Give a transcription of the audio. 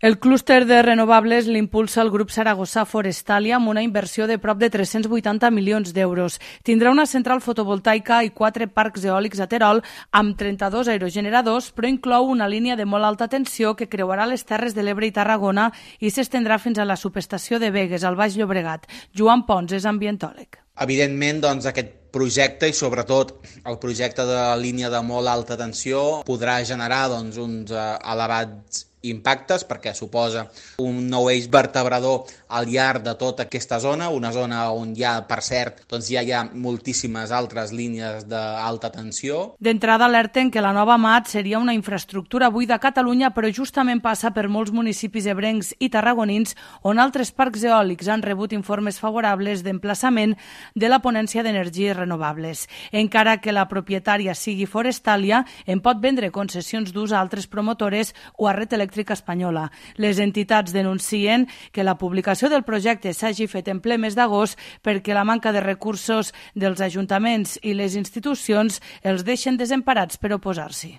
El clúster de renovables l'impulsa el grup Saragossa Forestalia amb una inversió de prop de 380 milions d'euros. Tindrà una central fotovoltaica i quatre parcs eòlics a Terol amb 32 aerogeneradors, però inclou una línia de molt alta tensió que creuarà les Terres de l'Ebre i Tarragona i s'estendrà fins a la subestació de Vegues, al Baix Llobregat. Joan Pons és ambientòleg. Evidentment, doncs, aquest projecte i sobretot el projecte de línia de molt alta tensió podrà generar doncs, uns eh, elevats impactes perquè suposa un nou eix vertebrador al llarg de tota aquesta zona, una zona on ha, per cert, doncs ja hi ha moltíssimes altres línies d'alta tensió. D'entrada alerten que la nova MAT seria una infraestructura buida a Catalunya, però justament passa per molts municipis ebrencs i tarragonins on altres parcs eòlics han rebut informes favorables d'emplaçament de la ponència d'energies renovables. Encara que la propietària sigui Forestalia, en pot vendre concessions d'ús a altres promotores o a ret elèctrica espanyola. Les entitats denuncien que la publicació del projecte s'hagi fet en ple mes d'agost perquè la manca de recursos dels ajuntaments i les institucions els deixen desemparats per oposar-s'hi.